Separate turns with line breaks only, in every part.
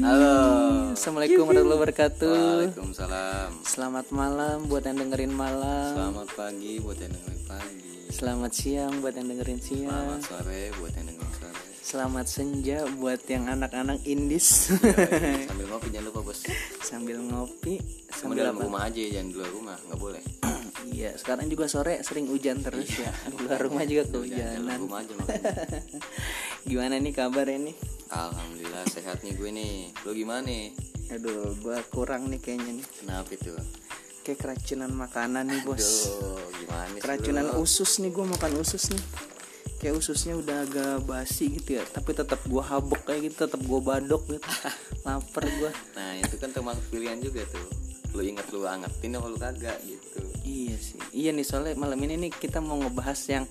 Halo.
Assalamualaikum warahmatullahi wabarakatuh.
Waalaikumsalam.
Selamat malam buat yang dengerin malam.
Selamat pagi buat yang dengerin pagi.
Selamat siang buat yang dengerin siang.
Selamat sore buat yang dengerin sore.
Selamat senja buat yang anak-anak indis.
Yoi, Sambil ngopi jangan lupa bos.
sambil ngopi, sambil
dalam
apa?
rumah aja jangan di luar rumah nggak boleh.
Iya, sekarang juga sore sering hujan terus ya. Keluar rumah juga
Jangan dalam
kehujanan.
rumah aja.
Gimana nih kabar ini?
Alhamdulillah sehatnya gue nih. Lo gimana nih?
Aduh, gua kurang nih kayaknya nih.
Kenapa itu?
Kayak keracunan makanan nih, Bos.
Duh, gimana
keracunan
lo?
usus nih gue makan usus nih kayak ususnya udah agak basi gitu ya tapi tetap gue habek kayak gitu tetap gue badok gitu lapar gue
Nah itu kan termasuk pilihan juga tuh. Lo inget lo angetin apa lo kagak gitu.
iya sih iya nih soalnya malam ini nih kita mau ngebahas yang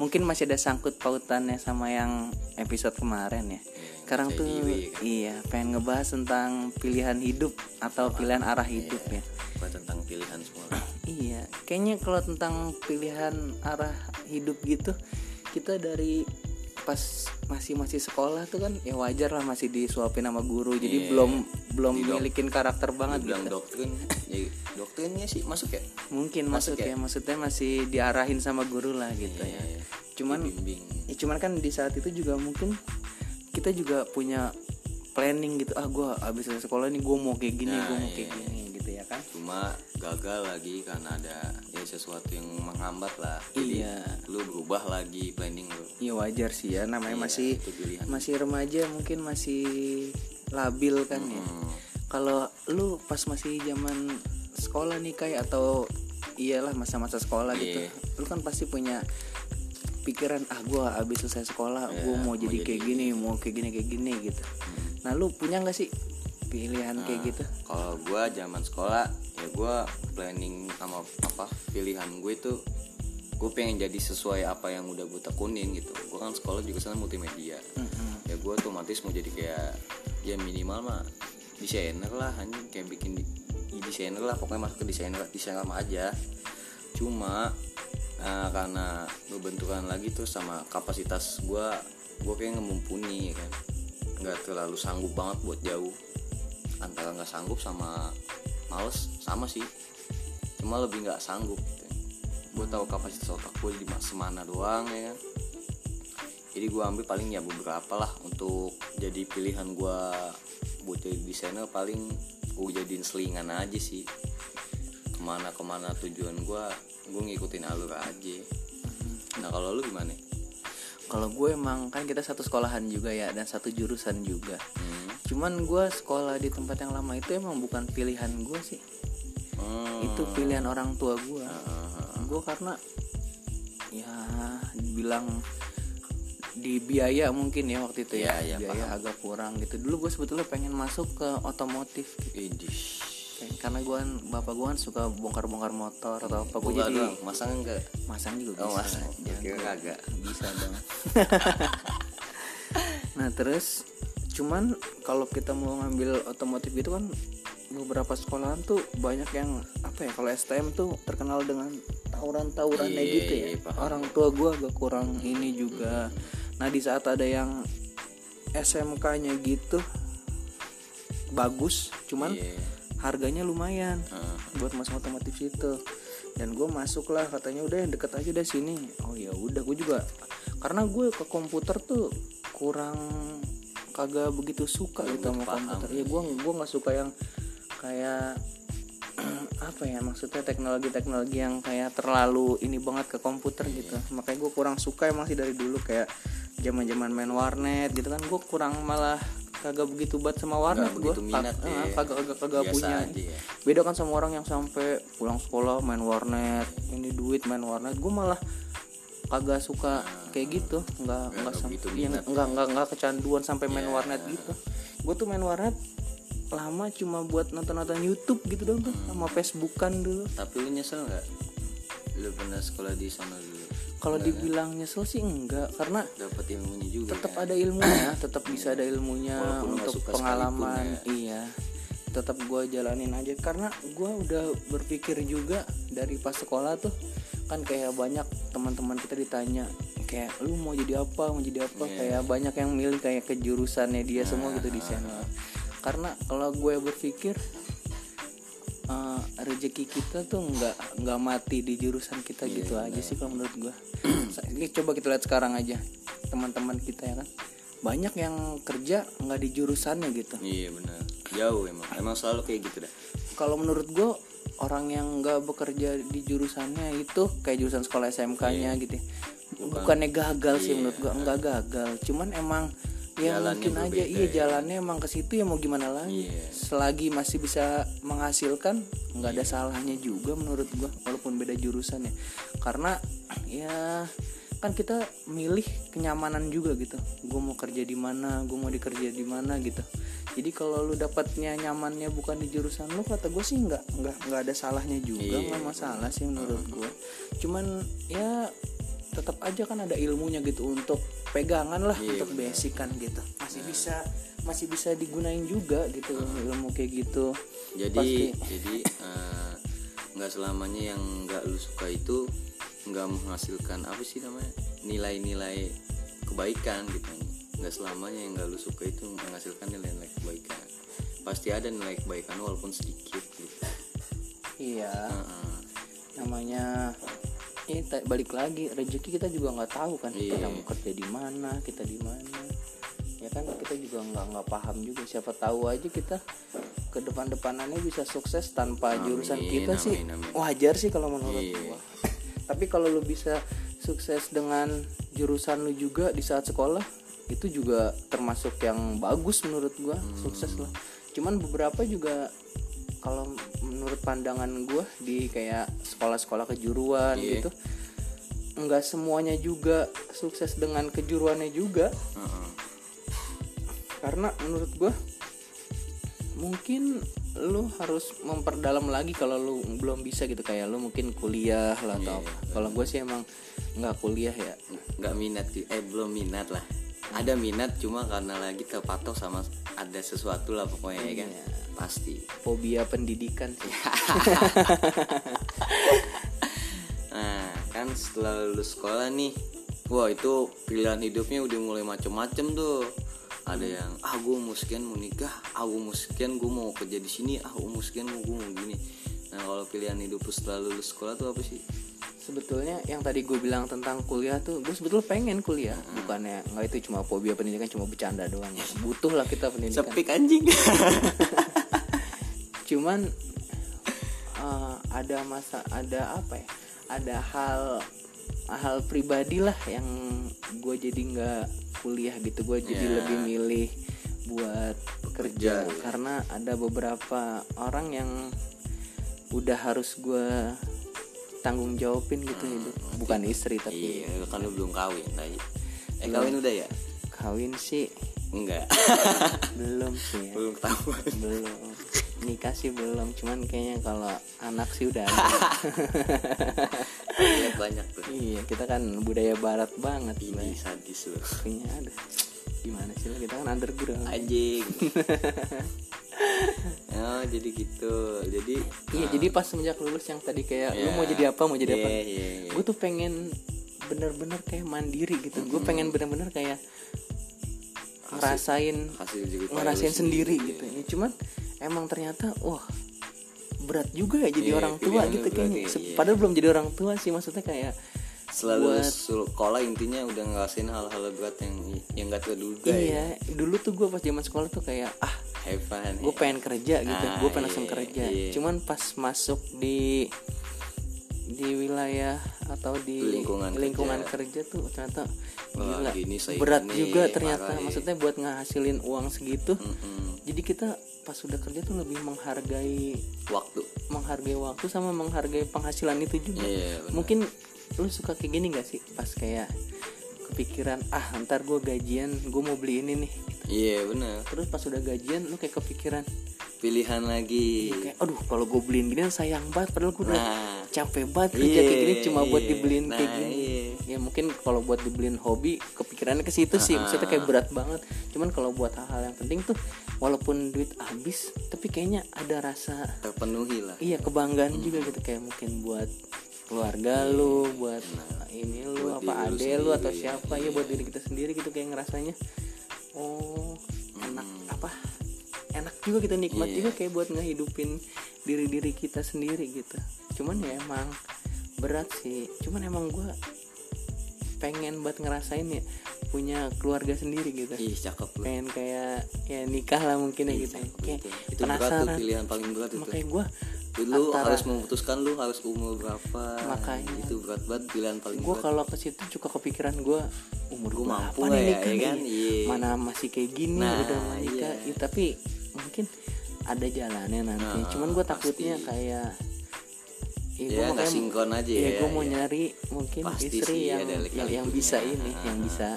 mungkin masih ada sangkut pautannya sama yang episode kemarin ya sekarang
Saya
tuh
giwi, kan?
iya pengen ngebahas tentang pilihan hidup atau pilihan arah hidup ya
Bukan tentang pilihan semua.
Iya, kayaknya kalau tentang pilihan arah hidup gitu, kita dari pas masih masih sekolah tuh kan ya wajar lah masih disuapin sama guru, jadi
Iya.
belum belum
Di
milikin karakter banget
bilang
gitu.
doktrin, ya doktrinnya sih masuk ya.
Mungkin masuk,
Masuk
ya?
ya?
maksudnya masih diarahin sama guru lah gitu ya.
Iya,
Cuman ya cuman kan di saat itu juga mungkin kita juga punya planning gitu. Ah, gua abis dari sekolah nih gue mau kayak gini,
Nah,
gue mau
iya.
kayak gini kan.
cuma gagal lagi karena ada ya sesuatu yang menghambat lah jadi
Iya.
lu berubah lagi planning lu
Iya wajar sih ya namanya
Iya,
masih masih remaja mungkin masih labil kan ya.
Hmm,
Kalau lu pas masih zaman sekolah nih kayak atau iyalah masa-masa sekolah gitu.
Iya.
Lu kan pasti punya pikiran ah gua abis selesai sekolah
Iya,
gua mau
mau
jadi
jadi
kayak gini, mau kayak gini kayak gini gitu. Nah, lu punya nggak sih pilihan kayak
Nah,
gitu?
kalau gua zaman sekolah ya gua planning sama apa pilihan gue itu gue pengen jadi sesuai apa yang udah gue tekunin gitu. Gue kan sekolah juga sana multimedia.
Mm-mm.
ya gue otomatis mau jadi kayak ya minimal mah desainer lah hanya kayak bikin di, di desainer lah pokoknya masuk ke desainer desainer sama aja. Cuma eh, karena berbenturan lagi tuh sama kapasitas gue gue kayak nggak mumpuni ya kan. Nggak terlalu sanggup banget buat jauh antara nggak sanggup sama males sama sih cuma lebih nggak sanggup gitu. gue tahu kapasitas otak gue di semana doang ya kan jadi gue ambil paling ya beberapa lah untuk jadi pilihan gue buat jadi desainer paling gue jadiin selingan aja sih ke mana ke mana tujuan gue gue ngikutin alur aja nah kalau lu gimana
Kalau gue emang kan kita satu sekolahan juga ya dan satu jurusan juga.
hmm.
Cuman gue sekolah di tempat yang lama itu emang bukan pilihan gue sih.
Hmm.
Itu pilihan orang tua gue.
Ah,
gue karena ya dibilang di biaya mungkin ya waktu itu ya,
Iya, iya,
biaya agak kurang gitu dulu gue sebetulnya pengen masuk ke otomotif gitu. Kayak- karena gue kan bapak gue kan suka bongkar-bongkar motor atau apa gue jadi
doang, masang enggak?
masang juga
Oh,
bisa
masang.
Jangan
kagak.
bisa dong nah terus cuman kalau kita mau ngambil otomotif itu kan beberapa sekolahan tuh banyak yang apa ya kalau STM tuh terkenal dengan tawuran-tawurannya
Iya,
gitu ya.
iya,
orang tua gua agak kurang ini juga. Nah di saat ada yang SMK-nya gitu bagus cuman
Iya.
harganya lumayan
Heeh.
buat masuk otomotif situ. Dan gue masuk lah katanya udah yang deket aja dari sini. Oh ya udah gue juga karena gue ke komputer tuh kurang kagak begitu suka gitu sama komputer. Ya gue gua nggak suka yang kayak apa ya maksudnya teknologi teknologi yang kayak terlalu ini banget ke komputer gitu. Makanya gue kurang suka emang sih dari dulu kayak zaman zaman main warnet gitu kan. Gue kurang malah kagak begitu banget sama warnet gue kagak kagak kagak
Biasa
punya.
aja ya.
beda kan sama orang yang sampai pulang sekolah main warnet ini duit main warnet. Gue malah kagak suka kayak gitu nggak nggak sampai
begitu
yang nggak nggak nggak kecanduan sampai main
Ya.
warnet gitu gue tuh main warnet lama cuma buat nonton nonton YouTube gitu dong tuh sama Facebookan dulu
Tapi lu nyesel nggak? Lu pernah sekolah di sana dulu?
kalau dibilang nyesel sih enggak karena
Dapat ilmunya juga.
tetap
kan?
ada ilmunya tetap bisa ada ilmunya
Walaupun
untuk pengalaman
sekalipun
iya tetap gue jalanin aja. Karena gue udah berpikir juga dari pas sekolah tuh kan kayak banyak teman-teman kita ditanya kayak lu mau jadi apa? Mau jadi apa?
Iya.
kayak banyak yang milih kayak ke jurusannya dia semua gitu desainer karena kalau gue berpikir eh, rezeki kita tuh nggak nggak mati di jurusan kita gitu aja sih kalau menurut gue ini coba kita lihat sekarang aja teman-teman kita ya kan. Banyak yang kerja nggak di jurusannya gitu.
Iya benar jauh emang emang selalu kayak gitu dah
kalau menurut gue orang yang nggak bekerja di jurusannya itu kayak jurusan sekolah SMK-nya
Iya.
gitu ya. bukannya gagal sih menurut gue enggak gagal cuman emang ya
Jalannya
mungkin aja iya
ya.
jalannya emang ke situ ya mau gimana lagi
Iya.
selagi masih bisa menghasilkan nggak
Iya.
ada salahnya juga menurut gua walaupun beda jurusan ya karena ya kan kita milih kenyamanan juga gitu. Gue mau kerja di mana gue mau dikerja di mana gitu. Jadi kalau lu dapatnya nyamannya bukan di jurusan lu kata gue sih nggak nggak nggak ada salahnya juga
Iya.
nggak masalah sih menurut gue cuman ya tetap aja kan ada ilmunya gitu untuk pegangan lah
Iya,
untuk basic kan gitu. Masih bisa masih bisa digunain juga gitu ilmu kayak gitu.
Jadi
Pasti.
jadi eh, nggak selamanya yang nggak lu suka itu nggak menghasilkan apa sih namanya nilai-nilai kebaikan gitu nggak selamanya yang nggak lu suka itu menghasilkan nilai-nilai kebaikan pasti ada nilai kebaikan walaupun sedikit gitu
iya
Heeh.
namanya ini balik lagi rezeki kita juga nggak tahu kan kita
Iya.
mau kerja di mana kita di mana ya kan kita juga nggak nggak paham juga siapa tahu aja kita ke depan depanannya bisa sukses tanpa jurusan kita sih
amin, amin.
wajar sih kalau menurut
Iya.
gua tapi kalau lu bisa sukses dengan jurusan lu juga di saat sekolah itu juga termasuk yang bagus menurut gua
Hmm.
sukses lah cuman beberapa juga kalau menurut pandangan gua di kayak sekolah-sekolah kejuruan
Iya.
gitu nggak semuanya juga sukses dengan kejuruannya juga
Heeh.
karena menurut gua mungkin lu harus memperdalam lagi kalau lu belum bisa gitu. Kayak lu mungkin kuliah lah atau apa. kalau gue sih emang nggak kuliah ya.
Nggak minat sih. eh belum minat lah. Ada minat cuma karena lagi terpatok sama ada sesuatu lah pokoknya ya kan?
Iya.
pasti.
Fobia pendidikan. Sih
Nah, kan setelah lulus sekolah nih, wah itu pilihan hidupnya udah mulai macem-macem tuh. Ada yang ah gue mau sekian mau nikah, ah gue sekian gue mau kerja di sini, ah mau sekian gue mau gini. Nah kalau pilihan hidup lu setelah lulus sekolah tuh apa sih?
sebetulnya yang tadi gue bilang tentang kuliah tuh gue sebetulnya pengen kuliah bukannya nggak itu cuma fobia pendidikan cuma bercanda doang ya. butuh lah kita pendidikan
Sepik anjing.
cuman eh, ada masa ada apa ya ada hal hal pribadi lah yang gue jadi nggak kuliah gitu gue jadi
Ya.
lebih milih buat kerja
ya.
karena ada beberapa orang yang udah harus gue tanggung jawabin gitu hidup bukan istri tapi
iya, kan lu belum kawin tadi. Eh kawin udah ya?
kawin sih
Enggak.
belum sih ya.
belum ketahuan.
belum nikah sih belum cuman kayaknya kalau anak sih udah ada
Lihat banyak tuh.
iya kita kan budaya barat banget
Ini sadis lu.
punya ada gimana sih lah kita kan underground
Anjing. oh jadi gitu. Jadi
iya jadi pas semenjak lulus yang tadi kayak lu
Ya.
mau jadi apa mau jadi apa
Iya, iya, iya.
gue tuh pengen bener-bener kayak mandiri gitu gue pengen bener-bener kayak ngerasain
hasil payah
ngerasain
lu
sendiri
iya.
gitu ya cuman emang ternyata wah berat juga ya jadi
Iya,
orang tua
pilihannya
gitu kayaknya
ya,
Se-
iya.
padahal belum jadi orang tua sih maksudnya kayak
selalu
buat
sekolah intinya udah ngerasain hal-hal berat yang yang gak terduga ya
iya dulu tuh gue pas zaman sekolah tuh kayak ah gue
ya.
pengen kerja gitu
Ah,
gue pengen langsung
iya,
kerja
iya.
cuman pas masuk di di wilayah atau di
Lingkungan
lingkungan kerja. tuh ternyata
Wah,
gila
gini,
berat
gini,
juga ternyata
parah, ya.
maksudnya buat ngasilin uang segitu
Mm-mm.
jadi kita pas sudah kerja tuh lebih menghargai
waktu
menghargai waktu sama menghargai penghasilan itu juga
iya benar.
mungkin lu suka kayak gini gak sih pas kayak kepikiran ah ntar gue gajian gue mau beli ini nih
iya benar
terus pas udah gajian lu kayak kepikiran
pilihan lagi.
Kayak aduh kalau gue beliin gini sayang banget padahal gue udah
nah.
capek banget kerja kayak gini cuma buat
iya.
dibeliin kayak
Nah,
gini.
iya.
ya mungkin kalau buat dibeliin hobi kepikirannya ke situ sih. Maksudnya kayak berat banget. Cuman kalau buat hal-hal yang penting tuh walaupun duit habis tapi kayaknya ada rasa
terpenuhi lah.
Iya kebanggaan juga gitu. Kayak mungkin buat keluarga lu buat ini lu
Buat
apa ade
lu
atau siapa. Ya buat diri kita sendiri gitu kayak ngerasanya. Oh enak apa juga kita nikmat
Iya.
juga kayak buat ngehidupin diri diri kita sendiri gitu cuman ya emang berat sih cuman emang gue pengen buat ngerasain ya punya keluarga sendiri gitu
ih cakep lu
pengen kayak ya nikah lah mungkin ya
Ih,
gitu
cakep
kayak
itu. itu berat tuh
penasaran
pilihan paling berat itu
makanya gue
lu
antara-
harus memutuskan lu harus umur berapa
Makanya.
itu berat banget pilihan paling
gue
berat
kalau ke situ juga kepikiran gue umur
Gua
gue
mampu
nih
ya, ya
nih?
kan? Iya.
mana masih kayak gini
Nah,
udah mau nikah
iya.
Ya, tapi mungkin ada jalannya nanti
Nah,
cuman gue takutnya
pasti.
kayak
Ya, nggak sinkron aja ya,
gue mau
ya.
nyari mungkin
Pasti
istri
sih,
yang
ada
yang, yang bisa ini
Ah,
yang
ah.
bisa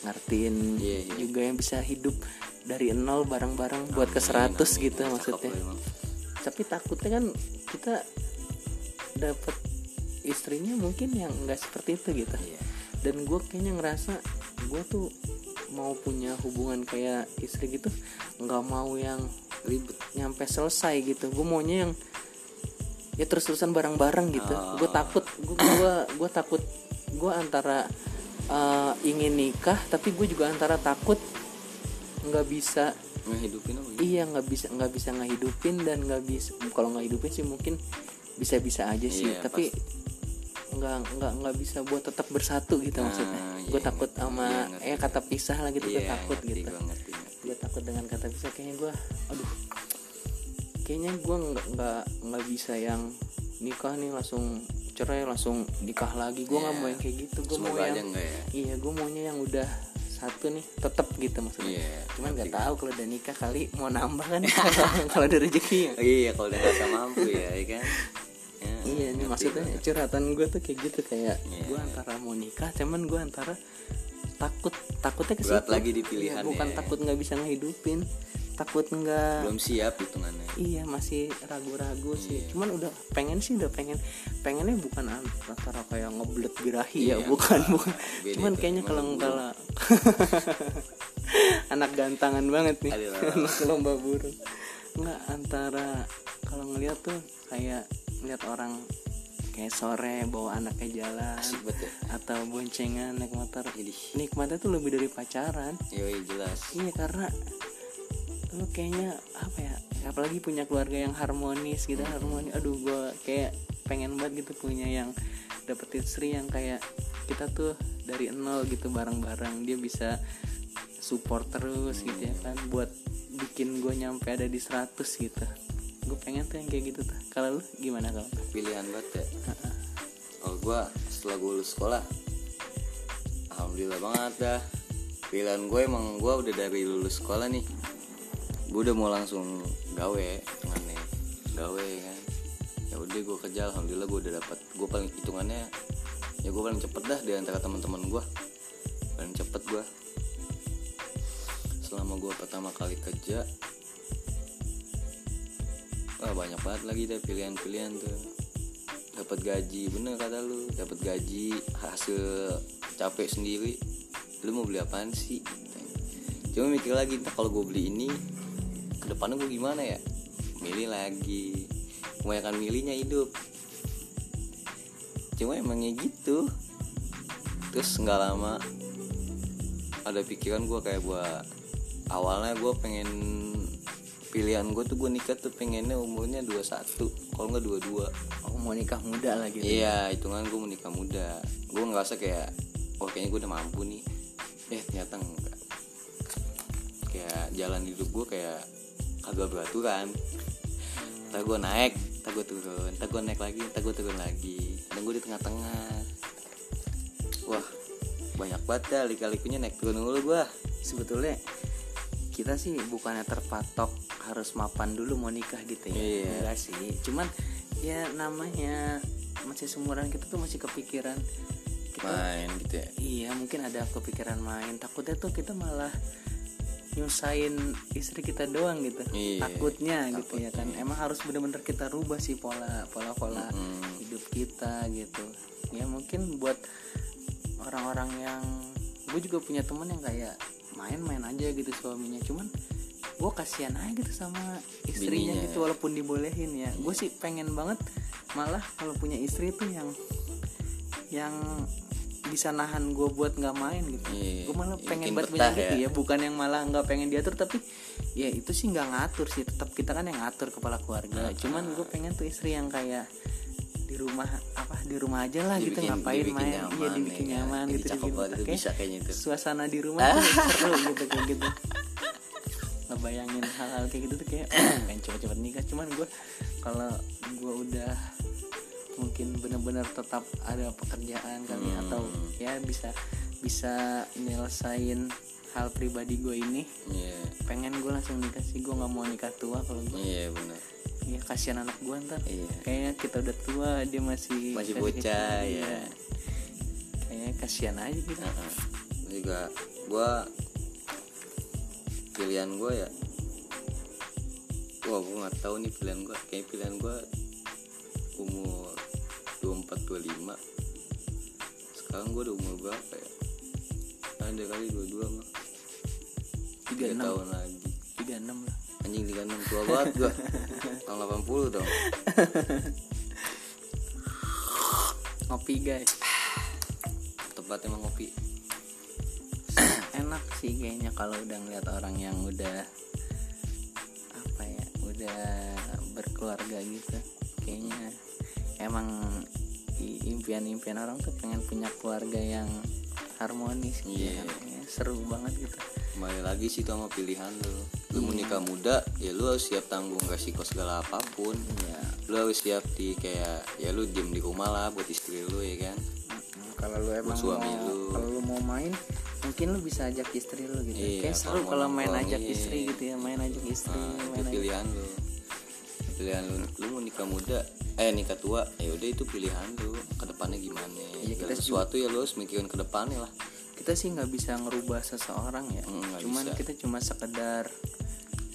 ngertiin
Iya, iya.
juga yang bisa hidup dari nol bareng-bareng buat ke 100
Amin, amin.
gitu
Cakep
maksudnya
emang.
tapi takutnya kan kita dapat istrinya mungkin yang nggak seperti itu gitu
Iya.
dan gue kayaknya ngerasa gue tuh mau punya hubungan kayak istri gitu nggak mau yang
ribet
nyampe selesai gitu gue maunya yang ya terus terusan bareng-bareng gitu
Oh.
gue takut gue gua gue takut gue antara eh, ingin nikah tapi gue juga antara takut nggak bisa
ngehidupin apa gitu?
iya nggak bisa nggak bisa ngehidupin dan nggak bisa kalau nggak hidupin sih mungkin bisa bisa aja sih
Iya,
tapi nggak nggak nggak bisa buat tetap bersatu gitu
Nah,
maksudnya.
iya,
gue takut
ngerti,
sama
iya,
eh kata pisah lah gitu gue
Iya,
takut
ngerti,
gitu. gue takut dengan kata pisah kayaknya gue aduh kayaknya gue nggak nggak nggak bisa yang nikah nih langsung cerai langsung nikah lagi. Gue nggak
Iya.
mau yang kayak gitu gue mau yang
enggak ya.
iya gue maunya yang udah satu nih tetap gitu maksudnya.
Iya,
cuman nggak tahu kalau udah nikah kali mau nambah kan kalau ada rezeki.
Iya kalau udah nggak mampu ya, ya kan
iya ini maksudnya
gua.
curhatan gue tuh kayak gitu kayak
Iya.
gue antara mau nikah cuman gue antara takut takutnya ke
Berat
situ.
lagi di
Iya,
pilihan
bukan
ya.
takut nggak bisa ngehidupin takut nggak
belum siap hitungannya
iya masih ragu-ragu sih
Iya.
cuman udah pengen sih udah pengen pengennya bukan antara kayak ngeblet birahi ya
Iya,
bukan
bukan.
bukan cuman
itu,
kayaknya
emang
kalau
burung.
kalau anak gantangan banget nih anak lomba burung nggak antara kalau ngeliat tuh kayak ngeliat orang kayak sore bawa anaknya jalan
asik banget ya.
atau boncengan naik motor.
Idih.
nikmatnya tuh lebih dari pacaran.
Yoi jelas.
Iya karena lu kayaknya apa ya apalagi punya keluarga yang harmonis gitu harmoni aduh gue kayak pengen banget gitu punya yang dapet istri yang kayak kita tuh dari nol gitu bareng-bareng. Dia bisa support terus gitu ya kan buat bikin gue nyampe ada di 100 gitu gue pengen tuh yang kayak gitu tuh. Kalau lu gimana kalau?
Pilihan banget ya. Kalau gua setelah gue lulus sekolah alhamdulillah banget dah. Pilihan gue emang gue udah dari lulus sekolah nih. Gue udah mau langsung gawe hitungannya. Gawe kan. Ya udah gue kerja alhamdulillah gue udah dapat gue paling hitungannya ya gue paling cepet dah di antara teman-teman gue paling cepet gue selama gue pertama kali kerja Wah banyak banget lagi deh pilihan-pilihan tuh. Dapat gaji bener kata lu. Dapat gaji hasil capek sendiri. Lu mau beli apaan sih? Cuma mikir lagi kalau gue beli ini ke depannya gue gimana ya? Milih lagi. Kebanyakan milihnya hidup. Cuma emangnya gitu. Terus nggak lama ada pikiran gue kayak buat awalnya gue pengen pilihan gue tuh gue nikah tuh pengennya umurnya 21 kalau nggak 22
oh mau nikah muda lah gitu
Iya, hitungan gue menikah muda. Gue ngerasa kayak, oh kayaknya gue udah mampu nih. Eh ternyata enggak. Kayak jalan hidup gue kayak kagak beraturan. Ntar gue naik, ntar gue turun, ntar gue naik lagi, ntar gue turun lagi. Dan gue di tengah-tengah. Wah, banyak banget ya lika-likunya naik turun dulu gue.
sebetulnya kita sih bukannya terpatok harus mapan dulu mau nikah gitu ya.
Iya.
enggak sih. Cuman ya namanya masih seumuran kita tuh masih kepikiran kita
Main gitu ya.
iya mungkin ada kepikiran main. Takutnya tuh kita malah nyusahin istri kita doang gitu.
Iya,
takutnya gitu ya kan. emang harus bener-bener kita rubah sih pola pola pola
Mm.
hidup kita gitu. Ya mungkin buat orang-orang yang gue juga punya temen yang kayak main-main aja gitu suaminya. Cuman gue kasihan aja gitu sama istrinya
Bininya.
gitu walaupun dibolehin ya. Gue sih pengen banget malah kalau punya istri tuh yang yang bisa nahan gue buat nggak main gitu.
Iya,
gue malah
ya
pengen buat
betah
gitu
ya.
ya. Bukan yang malah nggak pengen diatur tapi ya itu sih nggak ngatur sih. Tetap kita kan yang ngatur kepala keluarga. Cuman gue pengen tuh istri yang kayak di rumah apa di rumah aja lah gitu
Dibikin-
ngapain
dibikin
main.
nyaman,
iya dibikin
ya
nyaman
Ini
gitu dibikin
itu bisa kayaknya itu.
suasana di rumah tuh seru gitu kayak gitu ngebayangin hal-hal kayak gitu tuh kayak "Oh, pengen cepet-cepet nikah cuman gue kalau gue udah mungkin bener-bener tetap ada pekerjaan kali
Hmm.
atau ya bisa bisa nyelesain hal pribadi gue ini
iya
pengen gue langsung nikah sih gue nggak mau nikah tua kalau gue
iya benar
ya kasihan anak gue ntar
Iya.
kayaknya kita udah tua dia masih
Masih bocah, ya.
kayaknya kasihan aja gitu
Heeh. juga gue pilihan gue ya. Wah gue nggak tahu nih pilihan gue kayak pilihan gue umur 24 25 sekarang gue udah umur berapa ya? Ada kali 22 mah
tiga
3
enam.
tahun lagi.
Tiga enam lah.
Anjing 36 tua banget gue tahun 80 dong.
Ngopi guys.
Tepat emang ngopi
enak sih kayaknya kalau udah ngeliat orang yang udah apa ya udah berkeluarga gitu. Kayaknya emang impian-impian orang tuh pengen punya keluarga yang harmonis gitu
Iya.
kan. Ya, seru banget gitu.
Kembali lagi sih itu sama pilihan lo lu mau nikah muda ya lu harus siap tanggung resiko segala apa pun.
Ya
lu harus siap di kayak ya lu diem di rumah lah buat istri lu ya kan?
Kalau lu emang
suami
mau
lu.
kalau lu mau main mungkin lu bisa ajak istri lu gitu.
Iya,
kayak seru
kalau
main ajak
iya.
istri gitu ya main ajak istri
nah,
main
itu
ajak
pilihan lu. Pilihan lu lu mau nikah muda eh nikah tua ya udah itu pilihan lu. Ke depannya gimana?
Iya, kita
sesuatu ya lu harus mikirin ke depannya lah.
Kita sih nggak bisa ngerubah seseorang ya.
Nggak
cuman
bisa.
kita cuma sekedar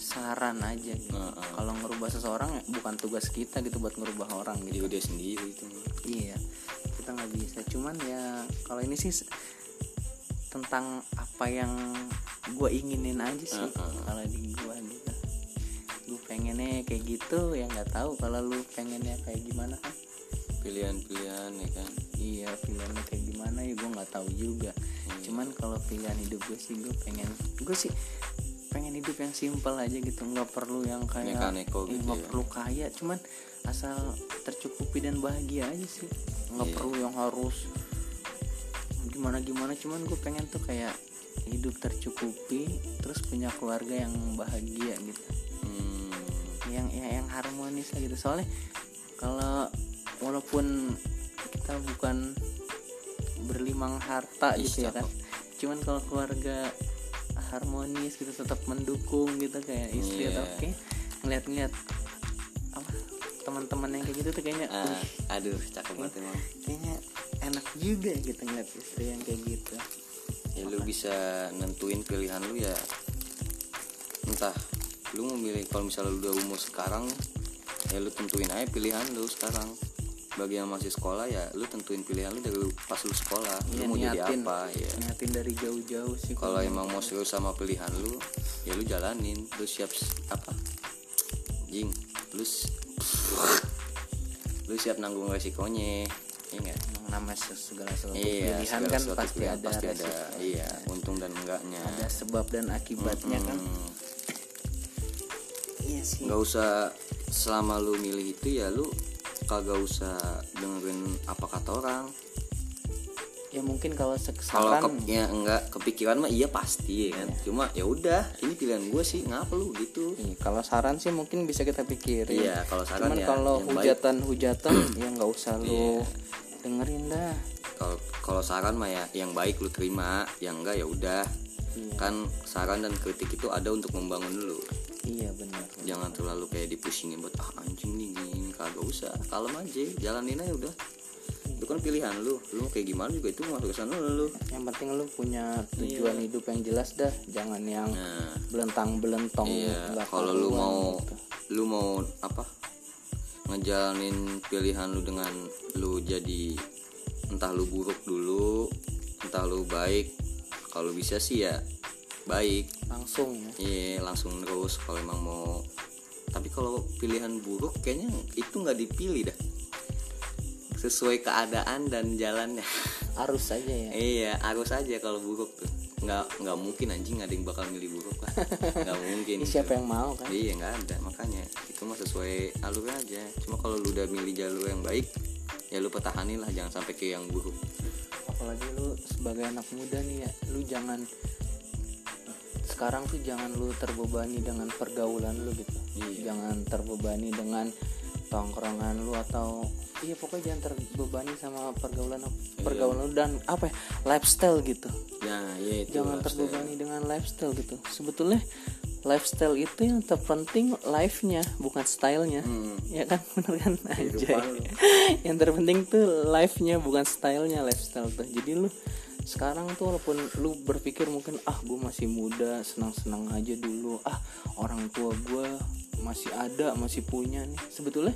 saran aja gitu.
Heeh.
kalau ngerubah seseorang ya bukan tugas kita gitu buat ngerubah orang gitu.
dia udah sendiri itu.
Iya kita nggak bisa. Cuman ya kalau ini sih tentang apa yang gue inginin aja sih
Heeh.
kalau di gue gitu gue pengennya kayak gitu ya nggak tahu kalau lu pengennya kayak gimana kan
pilihan-pilihan ya kan
iya pilihannya kayak gimana ya gue nggak tahu juga
Hmm.
cuman kalau pilihan hidup gue sih gue pengen gue sih pengen hidup yang simpel aja gitu nggak perlu yang kayak eh,
gitu
nggak
ya.
perlu kaya cuman asal tercukupi dan bahagia aja sih nggak
Iya.
perlu yang harus gimana gimana cuman gue pengen tuh kayak hidup tercukupi terus punya keluarga yang bahagia gitu.
Hmm,
yang yang, yang harmonis lah gitu. Soalnya kalau walaupun kita bukan berlimang harta
Ih,
gitu ya kan cuman kalau keluarga harmonis gitu tetap mendukung gitu kayak istri
Iya.
atau oke ngeliat-ngeliat apa teman-teman yang kayak gitu tuh kayaknya "Wih,
aduh cakep banget emang.
kayaknya enak juga gitu ngeliat istri yang kayak gitu.
Ya lu bisa nentuin pilihan lu ya. Entah lu mau milih kalau misalnya lu udah umur sekarang ya lu tentuin aja pilihan lu sekarang. Bagi yang masih sekolah ya lu tentuin pilihan lu dari lu- pas lu sekolah. Lu
Iya,
mau jadi
niatin.
apa ya.
Niatin dari jauh-jauh sih
kalau emang mau serius sama pilihan lu ya lu jalanin. Lu siap apa? Jing lu lu siap nanggung resikonya iya
emang namanya segala sesuatu
iya
pilihan
segala
kan
sesuatu
pasti
pilihan
ada
pasti ada. iya untung dan enggaknya.
Ada sebab dan akibatnya kan.
Hmm.
iya sih.
Nggak usah selama lu milih itu ya lu kagak usah dengerin apa kata orang
ya mungkin kalau
kalau
sesaran
ke, ya enggak kepikiran mah iya pasti ya kan? Cuma ya udah ini pilihan gue sih ngapa lu gitu.
Iya, kalau saran sih mungkin bisa kita pikirin.
Iya kalau saran
cuman
ya
kalau
yang baik.
hujatan hujatan ya nggak usah lu
Iya.
dengerin dah.
Kalau kalau saran mah ya yang baik lu terima yang enggak ya udah.
Iya.
kan saran dan kritik itu ada untuk membangun dulu
iya benar.
Jangan terlalu kayak dipusingin buat ah anjing nih gini. kagak usah kalem aja jalanin aja udah itu kan pilihan lu. Lu kayak gimana juga itu masuk ke sana lu.
Yang penting lu punya tujuan hidup yang jelas dah. Jangan yang
nah.
belentang belentong
iya kalau lu mau
gitu.
lu mau apa? Ngejalanin pilihan lu dengan lu jadi entah lu buruk dulu entah lu baik. Kalau bisa sih ya baik.
Langsung ya.
Iya langsung terus kalau emang mau. Tapi kalau pilihan buruk kayaknya itu nggak dipilih dah sesuai keadaan dan jalannya.
Arus aja ya.
Iya arus aja kalau buruk tuh. Nggak nggak mungkin anjing ada yang bakal milih buruk lah. Nggak mungkin
Ini siapa yang mau kan?
Iya nggak ada. Makanya itu mah sesuai alurnya aja. Cuma kalau lu udah milih jalur yang baik ya lu pertahanin lah. Jangan sampai ke yang buruk.
Apalagi lu sebagai anak muda nih ya lu jangan sekarang tuh jangan lu terbebani dengan pergaulan lu gitu.
Iya.
jangan terbebani dengan tongkrongan lu atau iya pokoknya jangan terbebani sama pergaulan pergaulan lu dan apa ya lifestyle gitu.
Ya ya itu
jangan
lifestyle.
terbebani dengan lifestyle gitu. Sebetulnya lifestyle itu yang terpenting life-nya bukan stylenya.
Hmm.
ya kan? Bener kan? Aja yang terpenting tuh life-nya bukan stylenya lifestyle tuh. Jadi lu sekarang tuh walaupun lu berpikir mungkin ah gue masih muda senang-senang aja dulu. Ah orang tua gue masih ada masih punya nih. Sebetulnya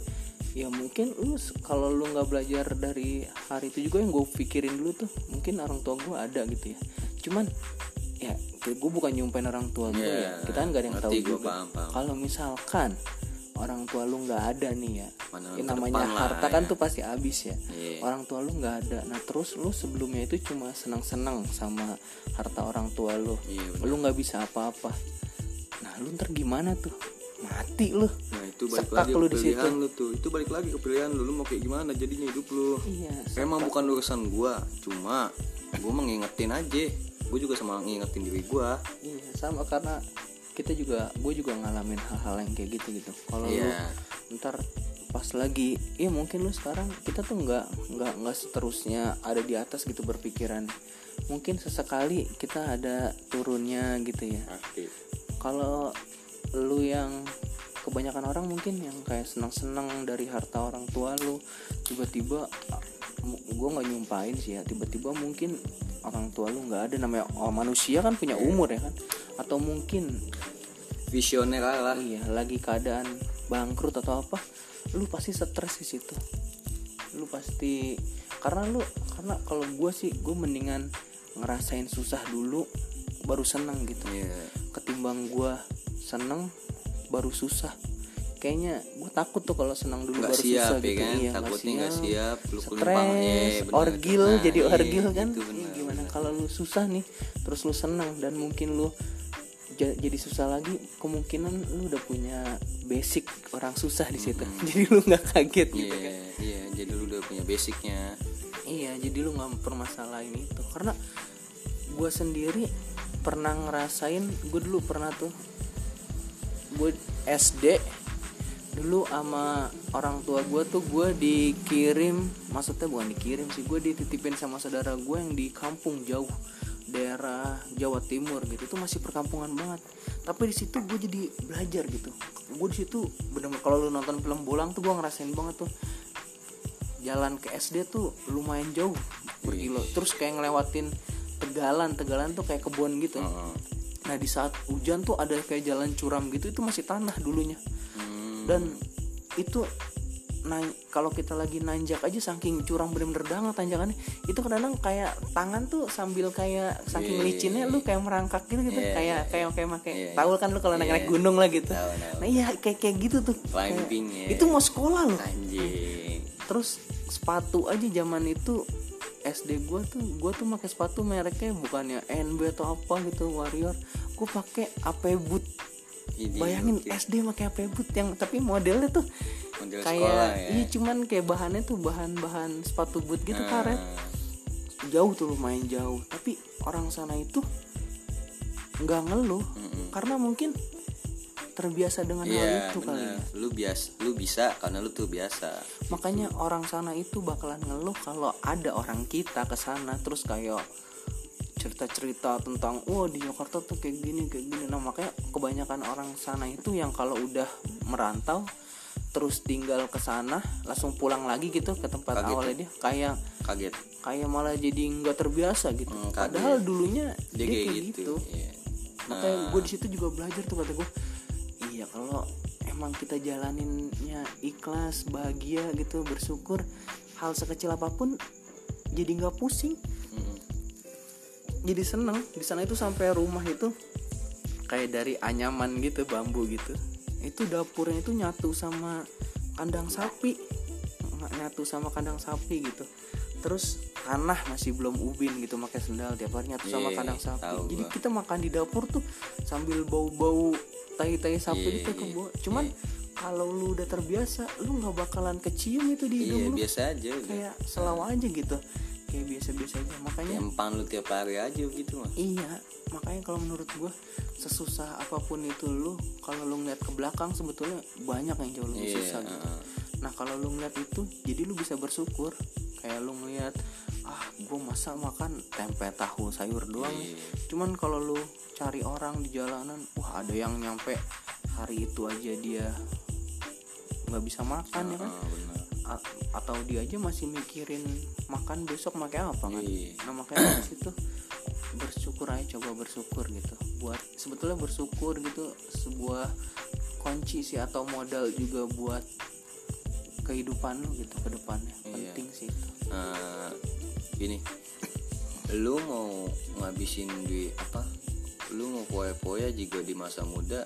ya mungkin lu kalau lu nggak belajar dari hari itu juga yang gue pikirin dulu tuh mungkin orang tua gue ada gitu ya. Cuman ya gue bukan nyumpain orang tua gue
Iya,
ya kita kan nggak ada yang tahu juga. kalau misalkan orang tua lu nggak ada nih ya
Mana
yang
ke
namanya
depan lah,
harta kan
ya.
tuh pasti habis ya.
Iya.
orang tua lu nggak ada. Nah terus lu sebelumnya itu cuma senang-senang sama harta orang tua lu.
Iya, benar.
lu nggak bisa apa-apa. Nah lu ntar gimana tuh? Mati lu.
Nah itu balik
Sekak
lagi
lu
ke pilihan lu tuh. Itu balik lagi ke pilihan lu. Lu mau kayak gimana jadinya hidup lu?
Iya
emang bukan urusan gua. Cuma gua mengingetin aja. Gua juga sama ngingetin diri gua.
Iya sama karena kita juga gue juga ngalamin hal-hal yang kayak gitu gitu kalau
Iya.
lu ntar pas lagi iya mungkin lu sekarang kita tuh nggak nggak nggak seterusnya ada di atas gitu berpikiran. Mungkin sesekali kita ada turunnya gitu ya. Kalau lu yang kebanyakan orang mungkin yang kayak senang-senang dari harta orang tua lu tiba-tiba gue nggak nyumpain sih ya tiba-tiba mungkin orang tua lu nggak ada. Namanya oh, manusia kan punya umur ya kan? Atau mungkin
visioner lah.
Iya lagi keadaan bangkrut atau apa lu pasti stres di situ. Lu pasti karena lu karena kalau gue sih gue mendingan ngerasain susah dulu baru senang gitu.
Iya.
ketimbang gua seneng baru susah. Kayaknya gue takut tuh kalau senang dulu
nggak
baru
siap
susah
ya
gitu
kan?
Iya
takutnya nggak siap. lu
stres
ya
orgil
Nah,
jadi
iya,
orgil kan?
gitu,
Iya,
bener.
gimana? Kalau lu susah nih terus lu senang dan mungkin lu jadi susah lagi kemungkinan lu udah punya basic orang susah di situ. Jadi lu nggak kaget gitu
iya
kan.
iya jadi lu udah punya basicnya.
Iya, jadi lu nggak permasalahin itu. Karena gue sendiri pernah ngerasain, gue dulu pernah tuh, gue SD dulu sama orang tua gue tuh gue dikirim, maksudnya bukan dikirim sih, gue dititipin sama saudara gue yang di kampung jauh daerah Jawa Timur gitu itu masih perkampungan banget. Tapi di situ gue jadi belajar gitu. Gue di situ bener kalau lu nonton film bolang tuh gue ngerasain banget tuh. Jalan ke SD tuh lumayan jauh berkilo. Terus kayak ngelewatin tegalan tegalan tuh kayak kebun gitu.
Heeh.
nah di saat hujan tuh ada kayak jalan curam gitu itu masih tanah dulunya.
Hmm.
dan itu nah kalau kita lagi nanjak aja saking curang bener-bener banget tanjakannya itu kadang kayak tangan tuh sambil kayak saking
Iya,
licinnya lu kayak merangkak gitu gitu
Iya,
kayak
iya,
kayak kayak pakai
Iya,
tahu kan lu kalau naik naik
Iya.
gunung lah gitu.
Tahu, tahu.
nah iya kayak kayak gitu tuh.
Climbing
Kayak-
ya.
itu mau sekolah loh
anjing.
Terus sepatu aja zaman itu SD gue tuh gue tuh pakai sepatu mereknya bukannya NB atau apa gitu Warrior. Gue pakai AP Boot.
Ini
bayangin. SD pakai AP Boot yang tapi modelnya tuh
Model
kayak
sekolah ya
iya cuman kayak bahannya tuh bahan-bahan sepatu boot gitu
Ah,
karet jauh tuh lumayan jauh tapi orang sana itu nggak ngeluh
Mm-mm.
karena mungkin terbiasa dengan hal
Iya
itu kali ya.
Lu bias, lu bisa karena lu tuh biasa.
makanya orang sana itu bakalan ngeluh kalau ada orang kita ke sana terus kayak cerita-cerita tentang wah di Jakarta tuh kayak gini kayak gini nah makanya kebanyakan orang sana itu yang kalau udah merantau terus tinggal ke sana langsung pulang lagi gitu ke tempat
Kaget
awalnya dia kayak
Kaget.
kayak malah jadi nggak terbiasa gitu
Hmm, kaget.
padahal dulunya
Dia, kayak, gitu. Iya.
makanya gue di situ juga belajar tuh kata gue iya kalau emang kita jalaninnya ikhlas bahagia gitu bersyukur hal sekecil apa pun jadi nggak pusing
Mm-mm.
jadi seneng di sana itu sampai rumah itu kayak dari anyaman gitu bambu gitu itu dapurnya itu nyatu sama kandang sapi. Nggak nyatu sama kandang sapi gitu. Terus tanah masih belum ubin gitu pakai sendal. Tiap hari nyatu sama
Iya,
kandang sapi. jadi
gua.
kita makan di dapur tuh sambil bau-bau tai-tai sapi gitu ke
iya,
bawah. Cuman kalau lu udah terbiasa lu nggak bakalan kecium itu di hidung
iya
lu.
biasa aja udah.
Kayak selalu aja gitu kayak biasa-biasa aja makanya
empan lu tiap hari aja gitu mah
Iya, makanya kalau menurut gua sesusah apa pun itu lu kalau lu ngeliat ke belakang sebetulnya banyak yang jauh lebih
Iya,
susah gitu. Nah kalau lu ngeliat itu, jadi lu bisa bersyukur. Kayak lu ngeliat, ah gua masa makan tempe tahu sayur doang. nih.
Iya.
Cuman kalau lu cari orang di jalanan, wah ada yang nyampe hari itu aja dia nggak bisa makan ya kan?
Benar
A- atau dia aja masih mikirin makan besok pakai apa kan?
Iya.
nah makanya di situ bersyukur aja coba bersyukur gitu. Buat sebetulnya bersyukur gitu sebuah kunci sih atau modal juga buat kehidupan lu gitu ke depannya.
Iya.
penting sih itu.
Eh, gini. Lu mau ngabisin duit apa? Lu mau poya-poya juga di masa muda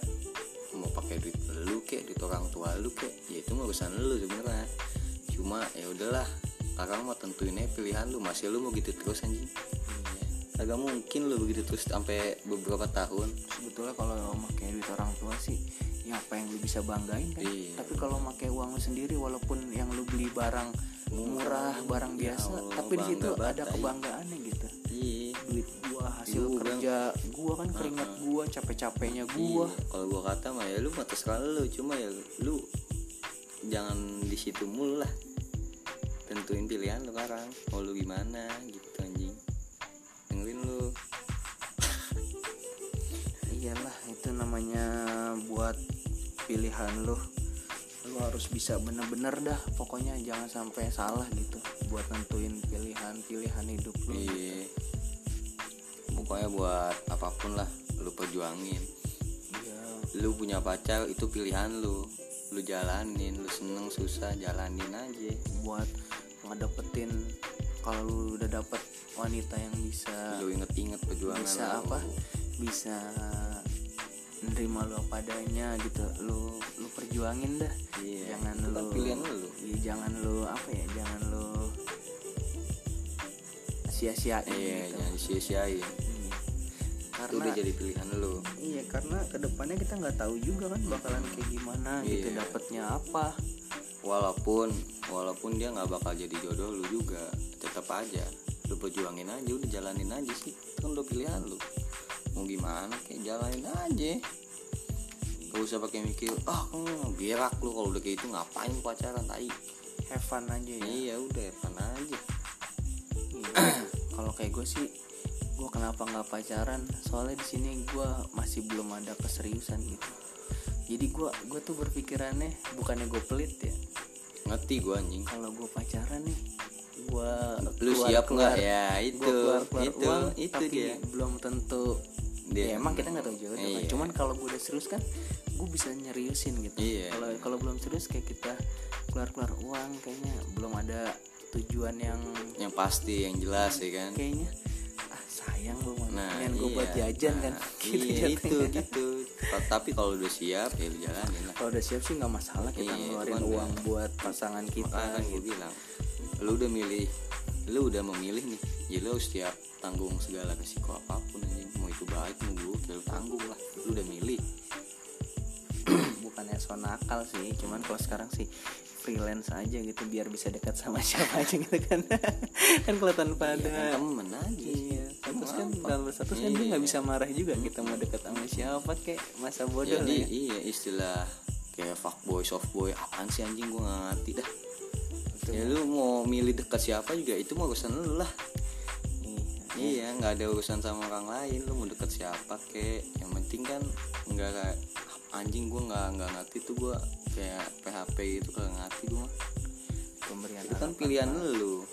mau pakai duit lu kek duit orang tua lu kek ya itu urusan lu sebenarnya cuma ya udahlah. Kakak mah tentuin aja pilihan lu. Masih lu mau gitu terus anjing? Agak mungkin lu begitu terus sampai beberapa tahun.
Sebetulnya kalau pakai duit orang tua sih ya apa yang lu bisa banggain kan?
Iya.
tapi kalau pakai uang lu sendiri walaupun yang lu beli barang murah barang
Ya
biasa
Allah,
tapi di situ ada kebanggaannya gitu.
Iya.
Duit gua hasil
Gua
kerja gua kan keringat gua capek-capeknya gua.
Iya, kalau gua kata mah ya lu mah terserah lu. Cuma ya lu jangan di situ mulu lah tentuin pilihan lu sekarang. Mau lu gimana gitu anjing. Dengerin lu.
Iyalah itu namanya buat pilihan lu. Lu harus bisa bener-bener dah. Pokoknya jangan sampai salah gitu buat nentuin pilihan-pilihan hidup lu.
Iya. Pokoknya buat apa pun lah lu perjuangin.
Iya.
Lu punya pacar itu pilihan lu. Lu jalanin lu seneng susah jalanin aja.
Buat ngedapetin kalau lu udah dapet wanita yang bisa
lu inget-inget perjuangan
bisa
lu.
apa bisa nerima lu apa adanya gitu lu lu perjuangin dah
Iya,
jangan
itu kan
lu
pilihan lu.
iya, jangan lu apa ya jangan lu sia-siain
iya
gitu
jangan disia-siain
Iya.
itu
karena
udah jadi pilihan lu
iya karena ke depannya kita nggak tahu juga kan bakalan kayak gimana gitu
Iya.
dapatnya apa
walaupun walaupun dia nggak bakal jadi jodoh lu juga tetap aja. Lu perjuangin aja udah jalanin aja sih. Itu kan udah pilihan lu. Mau gimana kayak jalanin aja. Gak usah pakai mikir ah hmm, berak lu? Kalau udah kayak itu ngapain pacaran tai?
Have fun aja ya.
Iya udah evan aja.
Kalau kayak gue sih gue kenapa nggak pacaran? Soalnya di sini gue masih belum ada keseriusan gitu jadi gue gue tuh berpikirannya bukannya gue pelit ya.
Ngerti gua anjing.
Kalau gue pacaran nih gue
lu siap nggak? Ya itu
keluar keluar
itu
uang
itu
tapi
dia.
belum tentu.
Dia-
ya emang kita nggak tahu jodoh kan.
Iya.
cuman kalau gue udah serius kan gue bisa nyeriusin gitu.
Iya.
kalau kalau belum serius kayak kita keluar keluar uang kayaknya belum ada tujuan yang
yang pasti yang jelas ya kan?
Kayaknya sayang lu
nah
pengen gue buat
iya.
jajan kan?
Nah,
gitu
iya itu gitu. Ta- tapi kalau udah siap ya jalanin lah.
Kalau udah siap sih nggak masalah kita
Iya,
ngeluarin
cuman
uang buat pasangan kita
kan gue
gitu.
bilang lu udah milih lu udah memilih nih ya lu harus siap tanggung segala resiko apa pun anjing. Mau itu baik mau buruk ya lu tanggung lah. Lu udah milih.
Bukannya so nakal sih cuman kalau sekarang sih freelance aja gitu biar bisa dekat sama siapa aja gitu kan. Kan kalau tanpa
ya kan
ada
temen aja
iya status kan dalam status kan dia
Iya.
nggak bisa marah juga kita mau dekat sama siapa kayak masa bodoh
jadi
lah ya.
iya istilah kayak fuckboy softboy apaan sih anjing gue gak ngerti dah. Ya lu mau milih dekat siapa juga itu mah urusan lu lah
Iya.
nggak ada urusan sama orang lain. Lu mau deket siapa kek? Yang penting kan nggak kayak anjing gue nggak nggak ngerti tuh gue kayak PHP gitu kagak ngerti gue mah
pemberian
itu kan pilihan lu.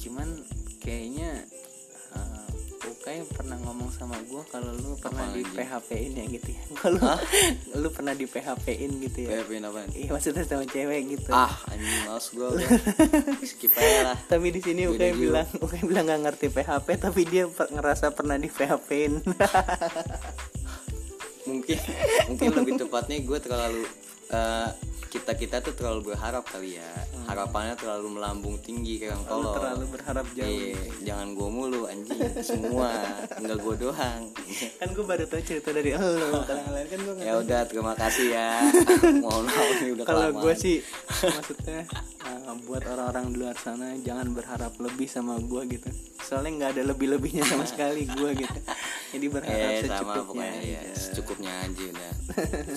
Cuman kayaknya Ukay pernah ngomong sama gue kalau lu pernah
Apa
di? PHP in ya gitu ya. Kalau lu pernah di PHP in gitu ya?
PHP apaan?
Iya maksudnya sama cewek gitu.
Ah anjing males gue udah skip aja lah.
Tapi di sini Ukay
jauh.
bilang Ukay bilang nggak ngerti PHP tapi dia per- ngerasa pernah di PHP in
mungkin mungkin lebih tepatnya gue terlalu eh, kita kita tuh terlalu berharap kali ya. Harapannya terlalu melambung tinggi kayak tolol
terlalu berharap jauh.
Iya, jangan gue mulu anjing. Semua nggak gue doang.
Kan gue baru tahu cerita dari lo kalau yang lain kan gue
ya udah terima kasih ya. Mohon maaf ini udah
kalau gue sih maksudnya uh, buat orang-orang di luar sana jangan berharap lebih sama gue gitu. Soalnya nggak ada lebih-lebihnya sama sekali gue gitu. Jadi berharap
eh sama
secukupnya
pokoknya ya
aja.
secukupnya aja udah.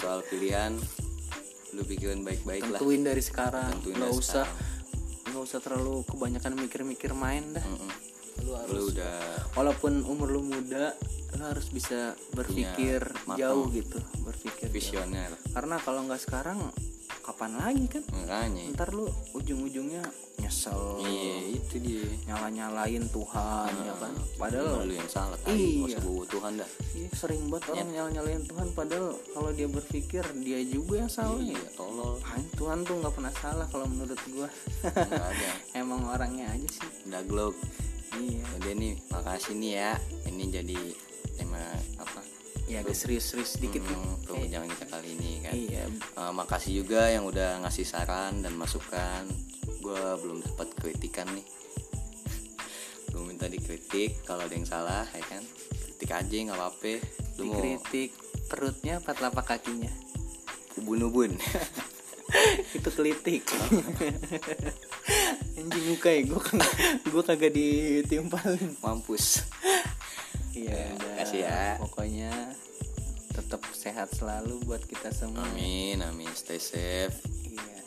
Soal pilihan lu pikirin baik-baik lah.
Tentuin dari sekarang.
Tentuin
nggak usah nggak usah terlalu kebanyakan mikir-mikir main dah.
Mm-mm.
lu harus
lu udah
walaupun umur lu muda lu harus bisa berpikir
matang.
jauh gitu berpikir jauh.
visioner.
Karena kalau nggak sekarang kapan lagi kan?
Makanya
ntar lu ujung-ujungnya nyesel.
Iya itu dia.
Nyala-nyalain Tuhan ya kan? padahal
lu yang salah
Iya.
tadi iya. Tuhan dah.
Iya, sering banget orang nyala-nyalain Tuhan padahal kalau dia berpikir dia juga yang salah. Ya
iya tolol.
Apaan, Tuhan tuh nggak pernah salah kalau menurut gua.
Ada.
Emang orangnya aja sih.
Udah glog
iya.
Udah nih makasih nih ya. Ini jadi tema apa?
Ya agak serius-serius dikit
hmm, perbincangan kita kali ini kan?
Iya.
Eh, makasih juga yang udah ngasih saran dan masukan. Gue belum dapat kritikan nih. Belum minta dikritik kalau ada yang salah ya kan? Kritik aja nggak apa-apa. Lu mau
dikritik perutnya apa telapak kakinya?
Ubun-ubun.
Itu kelitik. Anjing muka ya gue gue kagak ditimpalin.
Mampus.
Iya udah.
Kasih ya.
pokoknya tetap sehat selalu buat kita semua.
Amin amin. Stay safe.
Iya.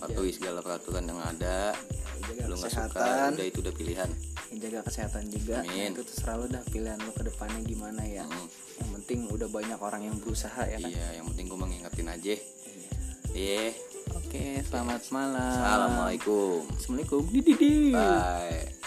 Patuhi segala peraturan yang ada.
Jaga
lu nggak suka udah itu udah pilihan.
Jaga kesehatan juga.
Amin.
Nah, itu terserah lu dah pilihan lu ke depannya gimana ya.
Hmm.
yang penting udah banyak orang yang berusaha ya kan?
Iya yang penting gue mengingetin aja.
Iya.
iya.
Oke selamat malam.
Assalamualaikum.
Assalamualaikum. Didi.
bye